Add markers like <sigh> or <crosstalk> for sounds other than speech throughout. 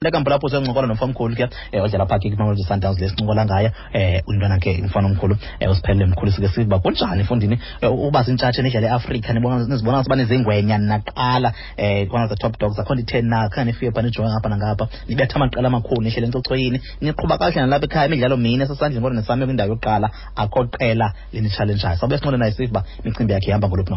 lekambo lapho sencokola nomfamkhulu ke um odlala phakhe ke imamelodi sundowns le sincokola ngayo um intwana ke umfana omkhulu um usiphelele mkhulu sike siva kunjani efundini. Uba zintshatshe nidlala eafrika nizibona siba nizingwenya naqala um one of the top dogs. Akho ndithen na khange nifike phaa nijonge ngapha nangapha. Nibetha amaqala amakhulu nihlele encochoyini niqhuba kakuhle nalapha ekhaya imidlalo mine esesandleni kodwa nesame kwindawo yokuqala akho qela linitshalenjayo sawube sinqole naye siva imicimbi yakhe ihamba ngoluphi na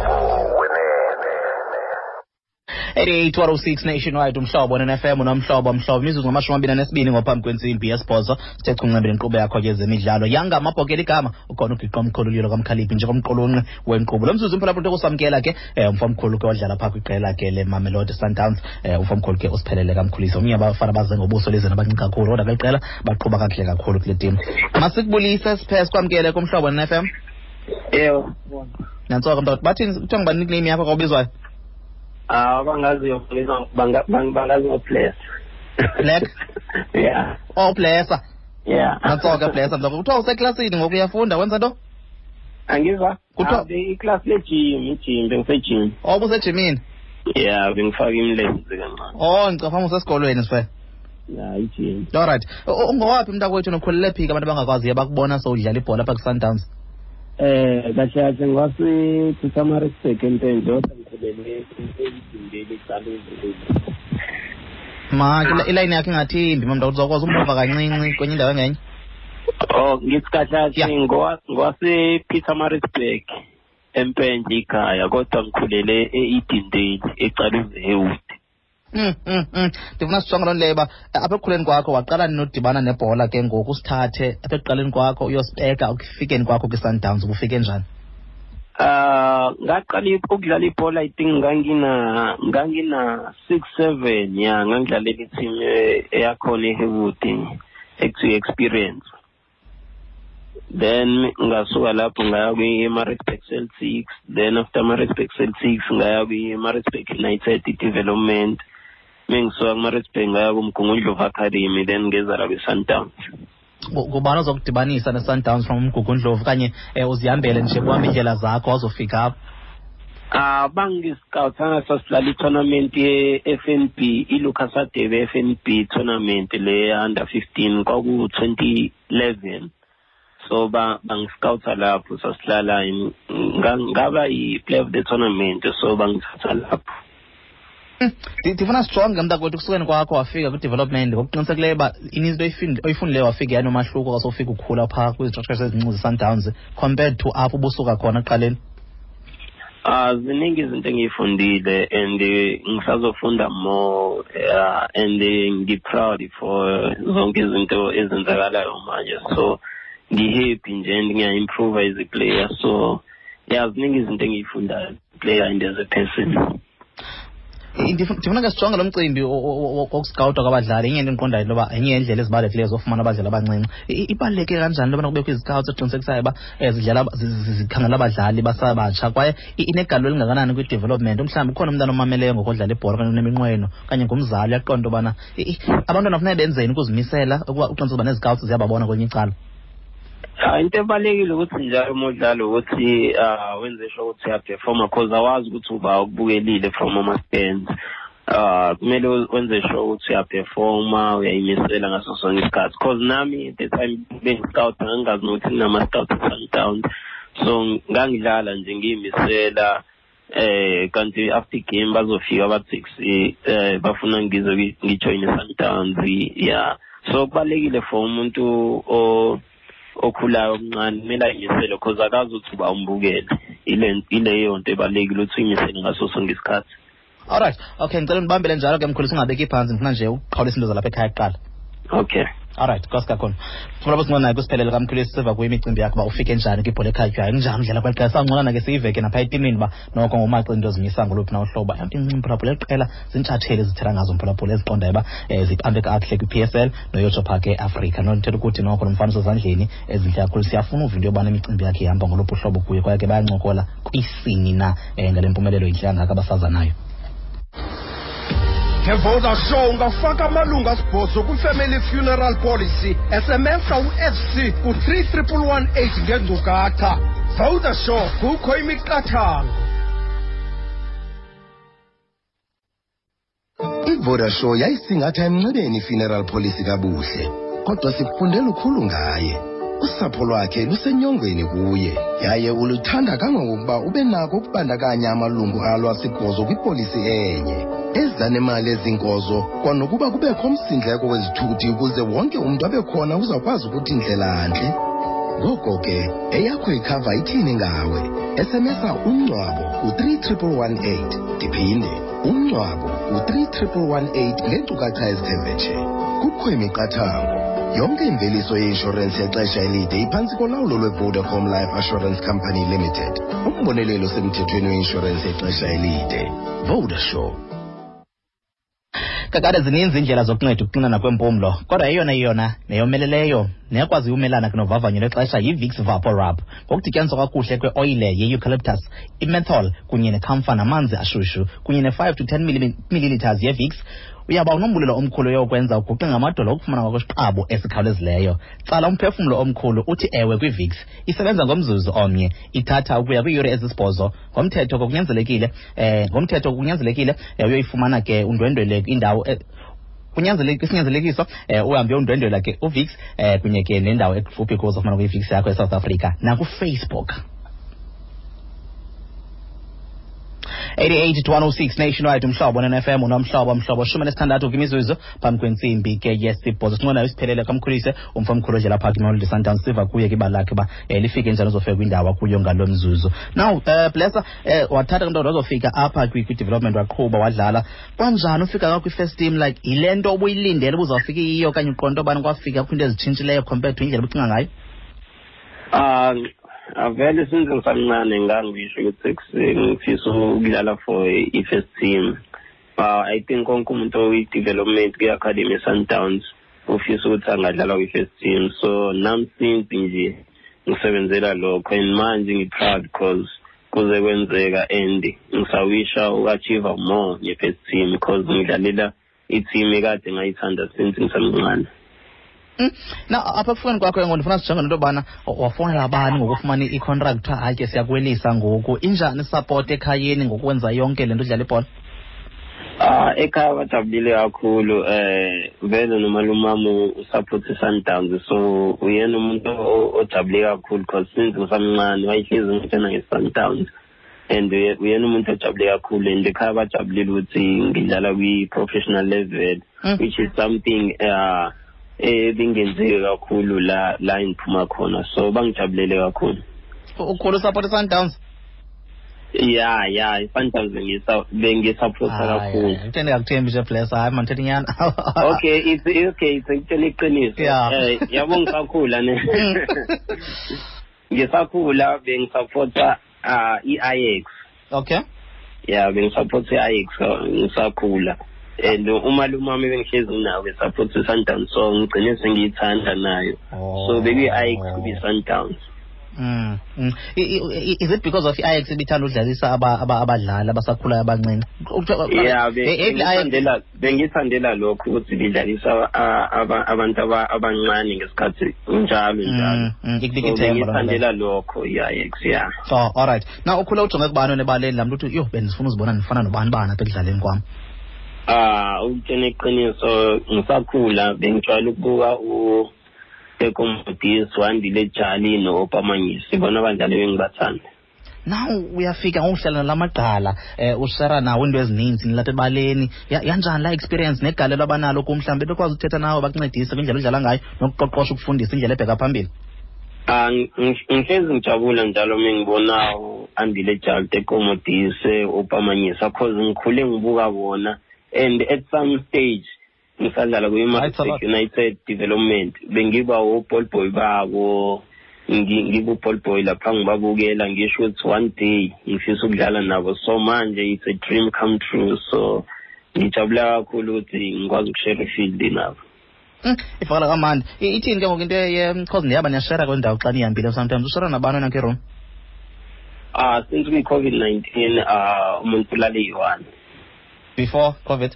88 106 nationwide umhlobo nfm nomhlobo mhlobo imizuzu ngamashumi abini anesibini ngophambi kwentsimbi yesibhozo sithe chuncembele inkqubo yakho ke zemidlalo yangamabhokela igama ukhona ugiqa omkhululilo kamkhaliphi njengomqulunqi wenkqubo lo mzuzu umphulaphula into kusamkela ke um umfamkhulu ke wadlala phaa kwiqela ke le mamelodi sundowns. Um umfamkhulu ke usiphelele kamkhulisa omnye abafana baze ngobuso lizini abancinci kakhulu kodwa kweli qela baqhuba kakuhle kakhulu kule tim masikubulise siphe sikwamkele kumhlobo nfm Ewe. nantsoko mntu bathini kuthiwa nickname yakho xa ubizwayo Ah bangaziyo ngizwa banga bang- bangaziyo place. Black? <laughs> Yeah. oh blessa Yeah. nantsoka blessa mntu kuthiwa useklasini ngoku uyafunda wenza nto Angizwa? Kuthiwa- Ah, be- iclass le gym, igym bengisegym. oh ubusejimini Yeah, bengifaka imilenze kancane. oh ngicafama usesikolweni sife Yeah, igym. allright ungowaphi mntakwethu nokhulele phika abantu abangakwaziyo bakubona sowudlala ibhola apha kwi-sundowns Eh kahle kahle ngwasi Pietermaritzburg zimbili make ilayini yakhe ingathimbi mamntu uzawukwazi umuva kancinci kwenye indawo engenye? Oh, o ngisikhahlathi ngowase-peter marisburg empenje ikhaya kodwa ngikhulele e-edindale ecaleni ewood mm, mm, mm. ndifuna sijonge loo nto leyo uba eh, apha ekukhuleni kwakho waqala nodibana nebhola ke ngoku usithathe apha ekuqaleni kwakho uyosibeka ukufikeni kwakho kwi-sundowns ubufike njani? Ah ngaqala i- ukudlala ibhola I think ngangina ngangina 6 7 ya ngangidlalela i-team e- eyakhona eHewood ekuthiwa experience then ngasuka lapho ngaya kwi-Maritzburg Celtics then after Maritzburg Celtics ngaya kwi-Maritzburg United development. Mengisuka ku-Maritzburg ngaya kumgungundlovu academy then ngeza la kwi-Sundowns Ku- kubani ozokudibanisa ne-sundowns from umgugundlovu kanye um uzihambele nje kuhamba iindlela zakho wazofika apho Ah bangiscoutsana sasidlala i-tournament ye-FNB iLucas Adebe FNB tournament le under 15 kwaku 2011 so ba bangiscouta lapho sasidlala in- nga- ngaba i-player of the tournament so bangithatha lapho. Hmm, Ndi- ndifuna sijonge mntakwethu kusukeni kwakho wafika kwi-development. Ngokuqinisekileyo uba ininzi into oyifund- oyifundileyo wafika yanomahluko kasofika ukhula phaa kwizitraktshas ezincinci ze-sundowns compared to apho ubusuka khona ekuqaleni. Ah ziningi izinto engiyifundile and ngisazofunda more uh, and ngi-proud for zonke izinto ezenzakalayo manje. So ngi-happy nje and ngiya-improve as a player. So yeah ziningi izinto engiyifundayo player and as a person ndifuna ke sijonge lo mcimbi wo- wo- wo- wokuscawuta kwabadlali. Inye into endiqondayo into yoba yenye yeendlela ezibalulekileyo zofumana abadlali abancinci. Ibaluleke kanjani into kubekho izikawuts eziqinisekisayo uba um zidlala zi- zi- zikhangela abadlali basabatsha? Kwaye inegalelo elingakanani kwi-development? Mhlawumbi ukhona umntana omameleyo ngokodlala ibhola okanye uneminqweno okanye ngumzali uyaqonda into yobana abantwana funeka benzeni ukuzimisela ukuba uqiniseka uba nezikawuts ziyababona kwenye icala into ebalekile ukuthi njalo uma udlala ukuthi ah wenze sure ukuthi uyaperforma because awazi ukuthi uba ukubukelile from ama-stands ah kumele wenze sure ukuthi uyaperforma uyayimisela ngaso sonke isikhathi. Because nami the time bengiscout ngangingazi nokuthi kunama-scout e-sundowns so ngangidlala nje ngiyimisela eh kanti after game bazofika abathix eh bafuna ngize ngijoin i-sundowns yeah. So kubalekile for umuntu o okhulayo omncane kumele ayimisele cause akazi ukuthi uba umbukele. Ile ileyo nto ebalulekile ukuthi uyimisele ngaso sonke isikhathi. Allright okay ngicela undibambele njalo ke mkhulu singabeki phantsi ndifuna nje uqhawulisa into zalapha ekhaya kuqala. Okay. Alright nkosi kakhulu mfuna sinqonayo kusiphelele kamkhulisi siva kuyo imicimbi yakho uba ufike njani kwibhola ekhatywayo. Kunjani ndlela kweli qela? Sanqonana ke siyiveke napha etimini uba noko ngomaxa into zimisa ngoluphi na uhlobo. Imphulaphula eliqela ziintshatheli ezithela ngazo mphulaphula eziqondayo uba um ziphambe kakuhle kwi-p s l noyotsho phaa ke noo ithetha ukuthi noko nomfaniso ezandleni ezintle kakhulu. Siyafuna uva into yobana imicimbi yakhe ihamba ngoluphi uhlobo kuyo kwaye ke bayancokola kwisini na um ngale mpumelelo intle kangaka abasaza nayo ngevoda show ungafaka amalungu asibhozo kwifamily funeral policy smsa u-fc ku-31118 ngeenkcukacha voda show kukho imiqathango ivodashow yayisingatha emnxebeni i-funeral policy kabuhle kodwa sifunde lukhulu ngaye. Usapho lwakhe lusenyongweni kuye yaye uluthanda kangangokuba ube nako ukubandakanya amalungu alo asibhozo kwipolisi enye. Eza nemali ezinkozo kwanokuba kubekho umsindleko wezithuthi ukuze wonke umntu abe khona uzawukwazi ukuthi ndlelantle ngoko ke eyakho ikhava ithini ngawe? Smsa umngcwabo ku-31118 ndiphinde umngcwabo ku-31118 ngeenkcukacha ezithe vetshe kukho imiqathango. Yonke imveliso yeinshorensi yexesha elide iphantsi kolawulo lwevodacom life assurance company limited umbonelelo semthethweni weinshorensi yexesha elide. Vodashow kakade zininzi iindlela zokunceda ukuxinana kwempumlo kodwa eyona yona neyomeleleyo neyakwazi umelana kunovavanyo lwexesha yi-vix vapor rub ngokudityaniswa kakuhle kweoyile ye-eucalyptus imethol kunye necamfa namanzi ashushu kunye ne-5 to 10 milliliters yevix uyaba unombulelo omkhulu yokwenza uguqe ngamadolo okufumana kwakwesiqabo esikhawulezileyo. Tsala umphefumlo omkhulu uthi ewe kwivix isebenza ngomzuzu omnye ithatha ukuya kwiiyure ezisibhozo. Ngomthetho kokunyanzelekile eh ngomthetho kokunyanzelekile eh, uyoyifumana ke undwendwele indawo eh, um isinyanzelekiso eh uhambe undwendwela ke uvix eh kunye ke nendawo ekufuphi kuzo ufumana kuyivix yakho eSouth Africa nakufacebook 88 to 106 nationwide umhlobo ne-fm unomhlobo mhlobo shumi nesithandathu kwimizuzu phambi kwentsimbi ke yesibhozo. Sinqonayo isiphelele kamkhulise umfo mkhulu ojela phaa kimolodi sundowns siva kuye ke balakhe uba um lifike njani uzofika kwindawo kuyo ngalo mzuzu. Now um blessa um wathatha into wazofika apha kwi- kwi-development waqhuba wadlala. Kwanjani ufika ka kwi-first team? Like yile nto ubuyilindele ubuzawufika iyo okanye uqonto obani kwafika kho into ezitshintshileyo compared to indlela ubucinga ngayo? Ah ah, vele since ngisamncane ngangisho ukuthi kus- ngifisa ukudlala for i-first team. Uh, i think konke umuntu oyi-development kwi-academy sundowns ufisa ukuthi angadlala kwi-first team. So nami since nje ngisebenzela lokho. And manje ngi-proud because kuze kwenzeka and ngisawisha uku-achieve more nge-first team because ngidlalela i-team ekade ngayithanda since ngisamncane Mm. Na apha ekufukeni kwakho ngoku? Ndifuna sijonge nento yobana wafowunela bani ngokufumana i-contract? Kuthiwa hayi ke siyakwelisa ngoku. Injani support ekhayeni ngokwenza yonke le nto udlala ibhola? Ah ekhaya bajabulile kakhulu eh vele nomalumami usupport i-Sundowns so uyena umuntu ojabule kakhulu because since usamncane wayehlezi ngitshena nge-Sundowns. And uye- uyena umuntu ojabule kakhulu and ekhaya bajabulile ukuthi ngidlala kwi-professional level Mm. which is something uh ebingenzeki kakhulu la la engiphuma khona. So bangijabulele kakhulu. Ukhulu support i-sundowns ya ya i-Sundowns bengisa- bengisapporta kakhulu. uthe ndingakuthembi nje bless hayi man thetha inyani <laughs> okay it's okay it's ngitshela iqiniso. Yeah. eh yabo ngisakhula ne. <laughs> Ngisakhula bengisupporta uh i-Ajax. Okay. Yeah bengisupporta i-Ajax uh, ngisakhula. And umalume wami bengihlezi nawo besupporta i-Sundowns so ngigcine sengiyithanda nayo. So bekuyi-Ajax kubi-Sundowns Mm, mm. I- i- i- is it because of i-ajax ibithanda udlalisa aba- aba- abadlali abasakhulayo abancinci? Yeah be- Eh, eh, i-Ajax- bengithandela bengithandela lokho ukuthi bidlalisa a- aba- abantu aba- abancane ngesikhathi njalo njalo. Mm, mm, ikunika so ithemba loo nto leyo. bengithandela lokho i-Ajax yeah. Oh all right. Na ukhule ujonge kubani ebaleni laa mntu uthi yho bendifuna uzibona ndifana nobani bani apha ekudlaleni kwam Ah, ukuthena iqiniso ngisakhula bengijwayele ukubuka u Ekomodisi wandile Jali no-Opamanyisi bona abandlalo bengibathanda naw uyafika ngokuhlala lamagqala um ushara nawo into ezininzi nilapha ebaleni. Yanjani la experience negalelo abanalo ku mhlawumbi bekwazi ukuthetha nawe bakuncedise kwindlela odlala ngayo nokuqoqosha ukufundisa indlela ebheka phambili. Um ngihlezi ngijabula njalo uma ngibona u-andile jali tekomodise upamanyisa cause ngikhule ngibuka bona and at some stage ngisadlala Right, kwi-Mastic Salot. United Development. Bengiba uball boy babo ngi- ngibe uball boy lapha ngibabukela ngisho ukuthi one day ngifisa ukudlala nabo. So manje it's a dream come true. So ngijabula kakhulu ukuthi ngikwazi ukushare ifield nabo. Mm, ivakala kamandi. I- ithini ke ngoku into ye-cause ndiyaba niyashera kule ndawo xa nihambile sometimes? Ushera nabani wena ngeroom ah since kwi-covid-19 ah umuntu ulale yi-one before covid?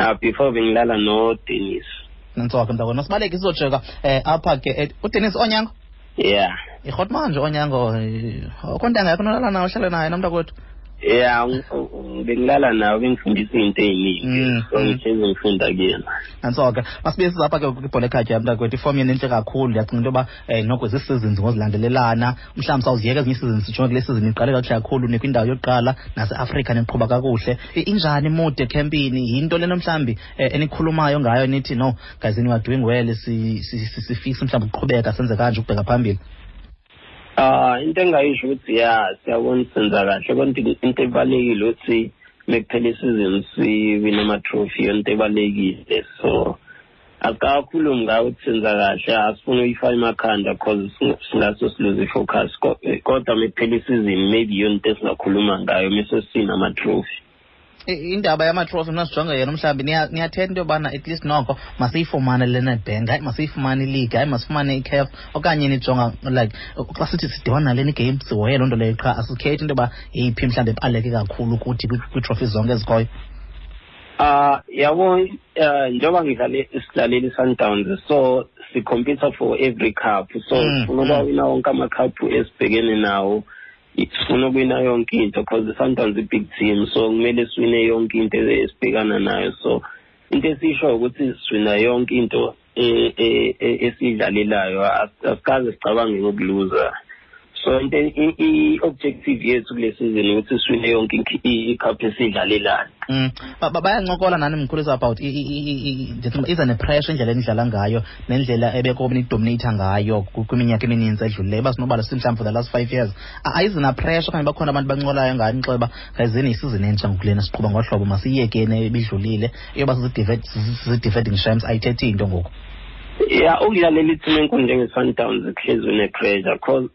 Uh, before bengilala nodenis nantsoka mntakona sibaleke sizojeka um apha ke eh, udenis onyango? Yeah. Irhot manje onyango eh, akho ntanga yakho nolala nayo uhlale naye nomntakwethu yeah ng- ng- bengilala nawo bengifundisa iy'nto ey'ningi Mm, so mm. ngihlezi ngifunda kuyena nantsoka masibe sizapha ke kwibhola ekhatywayo mntakwethu ifom yenu intle kakhulu ndiyacinga into yoba um noko zii-seasons ngozilandelelana mhlawumbi sawuziyeka ezinye ii-seasons sijonge kule season iqale kakuhle kakhulu nikwindawo yokuqala naseafrika niqhuba kakuhle I- injani mude ekhempini yinto lena mhlawumbi um enikhulumayo ngayo nithi no guys you are doing well si- si- si- sifikse mhlawumbi ukuqhubeka senze kanje ukubheka phambili Ah into engayisho ukuthi ya siyabona senza kahle kodwa into ebalekile ukuthi mekuphela isizini siwine ama-trophy yonto ebalekile so asikakhulumi ngayo ukuthi senza kahle asifuna uyifaka emakhanda cause sing- singase siluze i-focus Ko- eh, kodwa mekuphela isizini maybe yonto esingakhuluma ngayo mese sinama-trophy I- indaba yamatrofi mna sijonge yena mhlawumbi niya- niyathetha into yobana at least noko masiyifumane le netbank hayi masiyifumane ileague hayi masifumane icaf okanye nijonga like xa sithi sidibana naleni game sihoye loo nto leyo qha asikhethi into yoba yeyiphi mhlawumbi ebaluleke kakhulu kuthi kwi- kwiitrofi zonke ezikhoyo Ah yabo eh, njengoba ngidlale sidlalele i-Sundowns so sicomputer for every cup so Mm, sifuna mm. ukwawina wonke ama-cup esibhekene nawo sifuna ukuwina yonke into because i-Sundowns i-big team so kumele siwine yonke into esibhekana nayo. So into esiyisho ukuthi siwina yonke into eh, eh, eh, esiyidlalelayo As- asikaze sicabange ngokuluza so i- i-objective yethu kule season ukuthi siwine yonke inki- i- i-cup esiyidlalelayo Mm. Ba- bayancokola nani mkhulisa about iza nepressure indlela enidlala ngayo nendlela ebeko nidominata ngayo kwiminyaka emininzi edlulileyo uba sinobala sithi mhlawumbi for the last five years. Ayizina pressure? Okanye bakhona abantu bancolayo ngayo xa yoba gayizeni isizini entsha ngokulena siqhuba ngohlobo masiyiyekeni ebidlulile eyoba sizidefending shams ayithethi into ngoku. Ya ukudlalela ithim enkulu njenge-sundowns kuhlezi une-pressure cause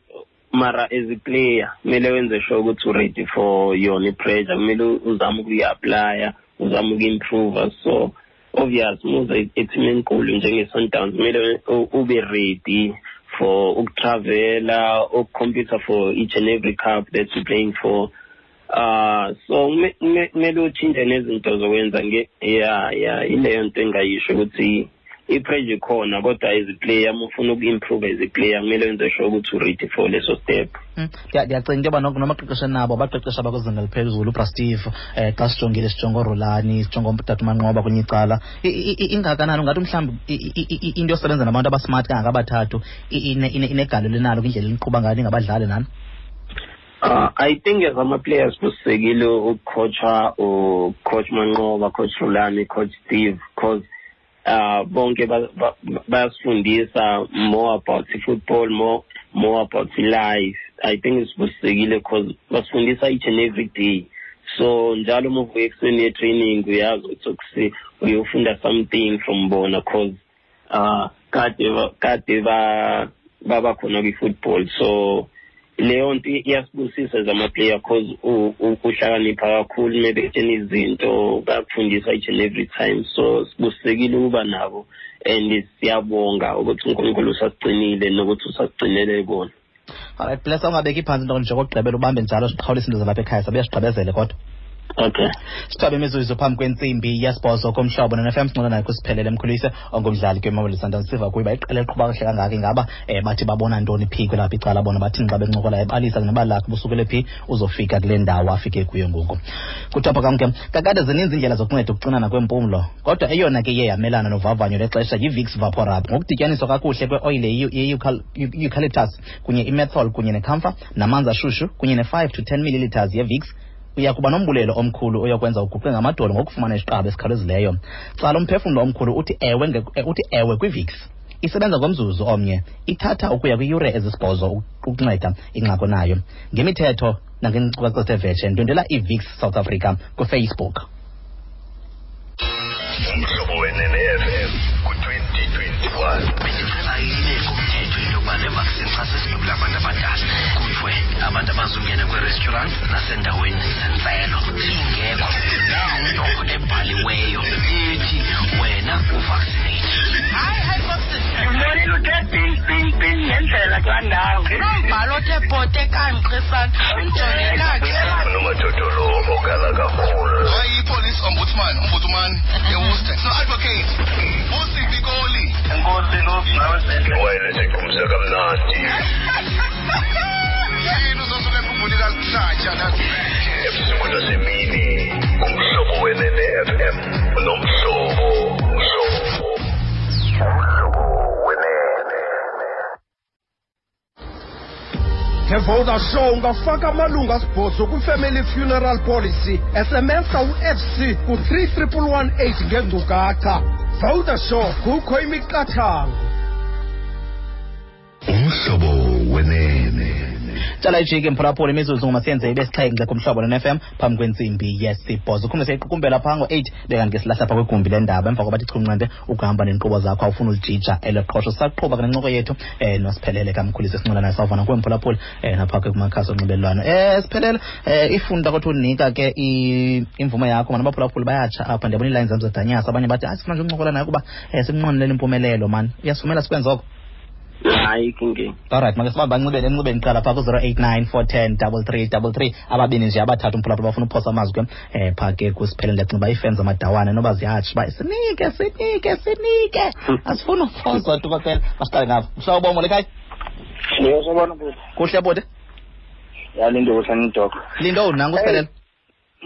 mara as a player kumele wenze sure ukuthi u-ready for yona i-pressure. Kumele uzame ukuyi-aplya uzame uku-improve so obvious muza iteam enkulu njenge-sundowns kumele u- ube ready for ukutravela ukukhompyutha for each and every cup that you're playing for. Ah so kume- kume- kumele utshintshe nezinto zokwenza nge ya ya ileyo nto engayisho ukuthi i-pressure ikhona kodwa as a player uma ufuna uku-improve as a player kumele wenze sure ukuthi u-ready for leso step. Mm. Ndiya- ndiyacinga into yoba noko nomaqeqesha nabo abaqeqesha abakwizinga eliphezulu ubrastive um xa sijongile sijonge orolani sijonge utata manqoba kwenye icala. Ingakanani? Ungathi mhlawumbi into yosebenza nabantu abasmart kangakabathathu inegalo inegalelo enalo kwindlela eliqhuba ngayo ningabadlali nani? Uh, I think as ama-players kusisekile ukucoacha ucoach Manqoba, coach Rulani, coach Steve because uh bonke ba- ba- bayasifundisa more about football, more more about life. I think isibusisekile because basifundisa each and every day. So njalo uma uvuka ekuseni ye-training uyazi ukuthi ukusi uyofunda something from bona cause uh kade ba- kade ba baba khona kwi-football so leyo nto iyasibusisa as ama-player cause u- u- uhlakanipha kakhulu uma betshena izinto bayakufundisa each and every time. So sibusisekile ukuba nabo and siyabonga ukuthi unkulunkulu usasigcinile nokuthi usasigcinele bona alright bless ungabeki phantsi into nje kokugqibela ubambe njalo siqhawulise into zalapha ekhaya sabe sigqibezele kodwa. Okay. Sithabe imizuzu phambi kwentsimbi yesibhozo komhlobo nonfm sincona naye kusiphelele mkhulise ongumdlali kwimamoli sundowns siva kuyiba iqela eliqhuba kahle kangaka ingaba um bathi babona ntoni phi kwelapha icala bona bathini xa bencokola ebalisa nebalakhe busukele phi uzofika kule ndawo afike kuyo ngoku. Kutapha kamke kakade zininzi iindlela zokunceda ukucinana kwempumlo kodwa eyona ke iye yamelana novavanyo lexesha yivix vaporab ngokudityaniswa kakuhle kweoyile ye-eucalyptus kunye imethol kunye necamfa namanzi ashushu kunye ne-5 to 10 milliliters yevix uya kuba nombulelo omkhulu oyokwenza uguqe ngamadolo ngokufumana isiqaba esikhawulezileyo. Tsala umphefumlo omkhulu uthi ewe eh, uthi ewe kwivix isebenza ngomzuzu omnye ithatha ukuya kwiiyure ezisibhozo ukunceda ingxako nayo. Ngemithetho nangeenkcukacha zevetshe ndwendela ivix south africa kufacebook ne-vaccine xa sesigqibile abantu abadala kuthiwe abantu abazongena kwi-restaurant nasendaweni zentselo ingekho nto ebhaliweyo ethi wena uvaccinate hayi ombudsman ombudsman. Ewuster advocate. Usitikoli Zanti. Ebusimo nasemini umhlobo show ungafaka asibhozo kwifamily funeral policy esemesa u-fc ku-3 118 ngendukacha show kukho imiqathango. Umhlobo wenene. Tsala ijike mphulaphula imizuzu ngumasiyenze ibe sixhenxe kumhlobo ne-fm phambi kwentsimbi yesibhozo. Ukhumbe siyayiqukumbela phaa ngo-eight bekanti ke silahla phaa kwegumbi lendaba. Emva koba tichunqende ukuhamba nenkqubo zakho awufuna ulijija elo qhosho sisaqhuba ke nencoko yethu um nosiphelele kamkhulisi esinqelanayo sawuvana kuwe mphulaphula um naphaa ke kumakhasi onxibelelwano. Um siphelele um ifunda kothi unika ke imvume yakho. Mani abaphulaphula bayatsha apha ndiyabona iilayini zam zadanyasa abanye bathi hayi sifuna nje uncokola naye ukuba um simnqwenelele impumelelo mani. Uyasivumela sikwenza oko hayi kinkinga alright make sibambe ancibeni encibeni qala phaa ku-zero eight nine four ten double three double three ababini nje abathathu umphulaphula bafuna uphosa amazwi ke. Um phaa ke kusiphelele ndiyacinga uba iifens amadawane noba ziyatsho uba sinike sinike. Sinike asifuni uphoswa tukokela masiqale ngapha. Mhlobo bomo lekhaya sobona bhuti. kuhle bode? Yalinde ukuthi nidoko. lindo nangu siphelele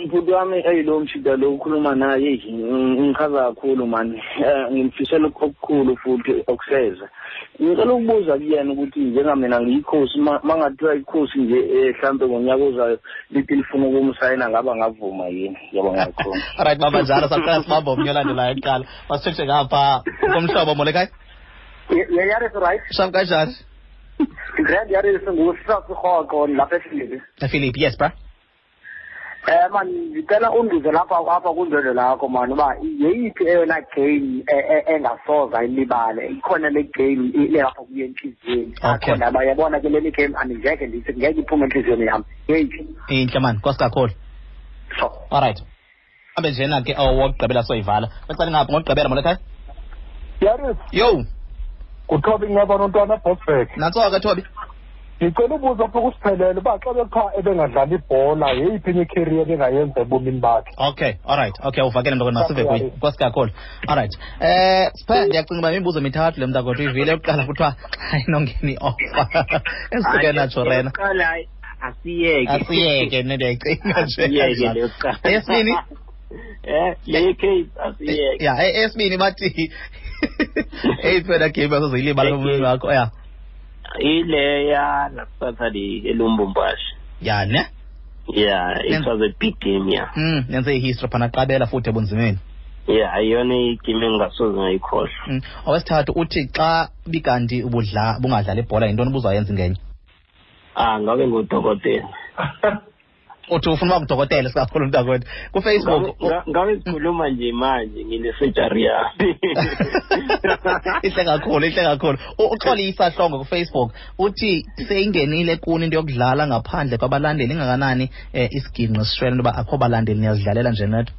Mfundi wami eyilo mshida lo ukhuluma naye eyi, ng- ngikhaza kakhulu man. Eh ngimfisela okukhulu futhi okuseza. Ngicela ukubuza kuyena ukuthi njengamina ngiyikhosi ma- mangathiwa ikhosi nje eh, mhlambe ngonyaka ozayo lithi lifuna ukumsayina ngaba ngavuma yini. Yabonga kakhulu. <laughs> alright baba njalo saqala sibambe omnye olandelayo kuqala masitshetshe ngapha komhlobo mo lekhaya Yayaris right. sham kanjani Grand Yaris ngusasa khoqo lapha eShili. philip yes bra Eh man ngicela unduze lapha apha kundwendwe lakho man uba yeyiphi eyona game e- e- engasoza ilibale ikhona le game i- lapha kuye enhliziyweni. Okay. akhona bayabona ke leli game angeke ndithi ngeke iphume enhliziyweni yami. Yeyiphi? Intle mani nkosi kakhulu. So. Alright hambe njena ke owokugqibela soyivala. Becala ngapha ngokugqibela mo lekhaya yaris. Yo. Kuthobi ngiyaba nontwana bosbek nantsoka thobi ngicela ubuza pha kusiphelele uba xa bekha ebengadlala ibhola yeyiphi enye icareer bengayenza ebomini bakhe? Okay alright okay uvakele nto nasive kuye Yaris. nkosi kakhulu. Alright eh siphe ndiyacinga uba imibuzo mithathu le mntakwethu uyivile yokuqala kuthiwa xa inongena iofa <laughs> esisuke natsho rena. Yokuqala, hayi, asiyeke. Asiyeke ne ndiyayicinga nje. Asiyeke le yokuqala. Eyesibini <laughs> eh le cape asiyeke. Ya e- eyesibini bathi <laughs> eyiphi wena game asozoyilibala kumini wakho ya. Ileya lakusathali elumbumbashi ya ne yeah it was a big game yeah. Mm nenze ihistory phana qabela futhi ebunzimeni yeah iyona igame engingasoze ngayikhohlwa Mm. owesithathu uthi xa bikanti ubudla bungadlala ibhola yintoni ubuzayenza ngenye ah ngabe ngudokotela <laughs> uthi ufuna uba ngudokotela sikakhulu mntakwethu. Kufacebook Ngabe- sikhuluma nje manje ngine-surgery yami <laughs> ihle kakhulu ihle kakhulu. Uxolisa hlongo kufacebook uthi seyingenile kuni into yokudlala ngaphandle kwabalandeli ingakanani um isiginqo sishwele into yoba akho balandeli niyazidlalela nje nedwa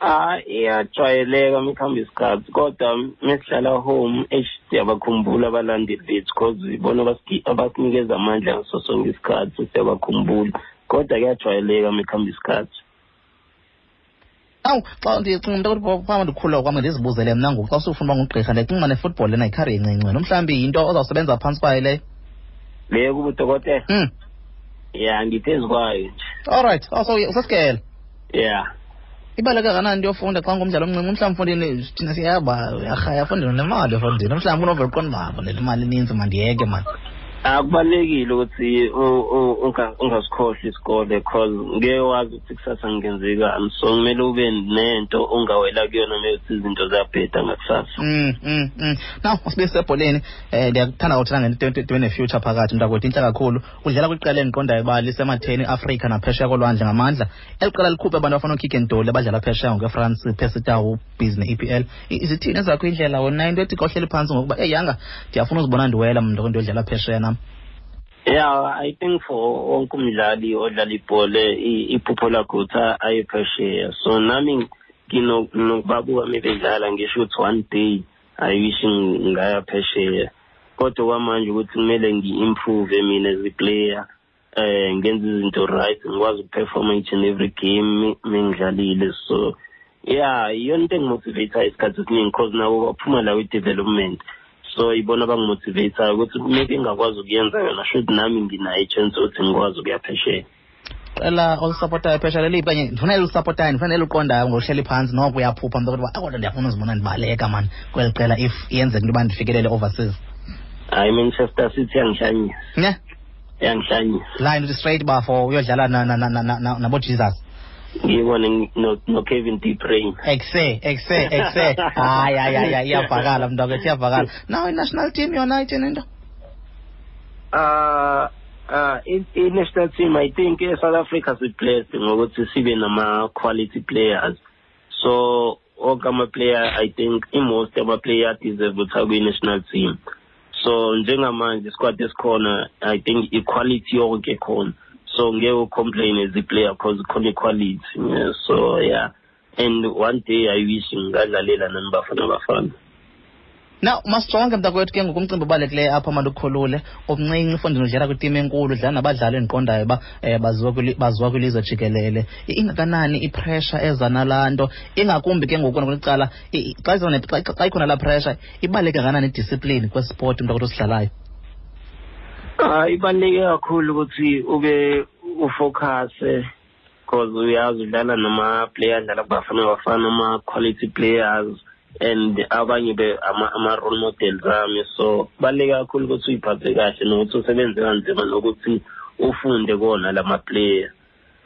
ah iyajwayeleka mekuhamba isikhathi kodwa mesihlala home eish siyabakhumbula abalandeli bethu because ibona abasinikeza amandla ngaso sonke isikhathi siyabakhumbula. Kodwa kuyajwayeleka mekuhamba isikhathi. Awu xa ndicinga mntu ukuthi phambi ndikhululeka kwam ndizibuzele mna ngoku. Xa usufuna uba ngugqirha ndiyacinga uba nefutbol lena yikhari encinci wena mhlawumbi yinto ozawusebenza phantsi kwayo leyo leyo kubudokotela mm. ya ngiphezu kwayo nje. Alright oh, so usesikele? Ya. Ibaluleke kanani into yofunda xa ngumdlalo omncinci? Mhlawumbi mfundini thina siyaba uyarhaya afundela nemali efundini mhlawumbi unovela uqonda uba afundela imali eninzi mandiyeke mani Ah, kubalulekile ukuthi ungasikhohlwa isikole cause ngeke wazi ukuthi kusasa ngenzekani so kumele ube nento ongawela kuyona meyothi izinto ziyabheda ngakusasa. Mm, mm, mm. now sibe sebholeni um ndiyakuthanda kuthela ngento ne-future phakathi. Mntakwethu inhla kakhulu udlala kwiqela endiqondayo uba lisematheni afrika naphesheya kolwandle ngamandla. Eli qela likhuphe abantu abafana ukick and dole abadlala phesheya ngokefrance pesita bhizi ne-epl izithini ezakho indlela wona into ethi xa uhleli phantsi ngokuba eyanga yanga ndiyafuna uzibona ndiwela mntu ndodlala phesheya nam Yeah, I think for wonke umdlali odlala ibhola i- iphupho lakho ukuthi a- aye phesheya so nami ngino- nginokubabuka uma bedlala ngisho ukuthi one day i wish ng- ngaya phesheya. Kodwa kwamanje ukuthi kumele ngi-improve mina as a player eh ngenze izinto right ngikwazi ukuperforma each and every game mengidlalile. So yeah iyona into engimotivateayo isikhathi esiningi because nabo baphuma la kwi-development so ibona bangimotivateayo ukuthi maybe ngakwazi ukuyenza yona. Should nami nginayo i-chance ukuthi ngikwazi ukuya phesheya. Qela olusapotayo phesha leliphi kanye ndifanele ulisapotayo ndifanele uqondayo ngohleli phantsi noko uyaphupha. Mntu kodwa akodwa ndiyafuna uzibona ndibaleka mani kweli qela if yenzeka into yoba ndifikelele overseas. Hayi manchester city yangihlanyisa. Ne yangihlanyisa. Line into straight uba for uyodlala na- na- na- na- na- na- nabojesus no- no-kevin d brain ekse ekse ekse hayi hayi hayi iyavakala mntakwethu iyavakala nawe i-national team yona ithini into uh uh i-national team i think e-south africa siblessed ngokuthi sibe nama-quality players. So onke ama-player i think i-most ama-player adeserve ukuthi akwi-national team. So njengamanje isquad esikhona i think equality yonke khona. So ngeke ucomplain as a player because khona equality. Yeah, so yeah. And one day i wish ngingadlalela nani bafana bafana. Na masijonge mntakwethu ke ngoku umcimbi obalulekileyo apha mandikhulule umncinci ufondini udlala kwitim enkulu udlala nabadlali endiqondayo uba um baziwa kwili- baziwa kwilizwe jikelele. Ingakanani ipressure eza nalaa nto? Ingakumbi ke ngoku nakwicala i- i- xa ikhona laa pressure ibaluleke kanani idiscipline kwesport mntakwethu osidlalayo Ah ibaluleke kakhulu ukuthi ube ufocuse because uyazi udlala nama player adlala kubafana bafana ama quality players and abanye be ama, ama role models ami. So baluleke kakhulu ukuthi uyiphathe kahle nokuthi usebenze kanzima nokuthi ufunde kona lama player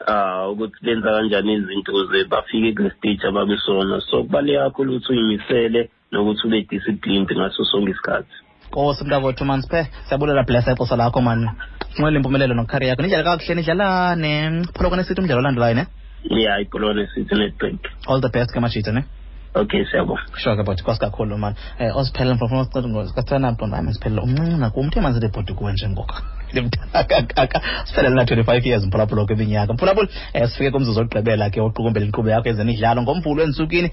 ah ukuthi benza kanjani izinto ukuze bafike kule stage ababesona. So kubaluleke kakhulu ukuthi uyimisele nokuthi ube disciplined ngaso sonke isikhathi. Nkosi mntakwethu mani siphe siyabulela blessa ixesha lakho mani sinqwele impumelelo nokhari yakho. Nidlala kakuhle nidlala nepholokwane sithi umdlalo olandelayo ne? Ya ibholone sithi netbank all the best ke majita ne? Okay siyabonga. Sure ke bot kwasi kakhulu mani um osiphelele siphelele umncinci nakum uthe manzi lebhodi kuwe njengoko <laughs> siphelele na-twenty-five years mphulaphula kwiminyaka mphulaphula um sifike kumzuzu ogqibela ke oqukumbela inkqubo yakho ezemidlalo ngomvulo entsukwini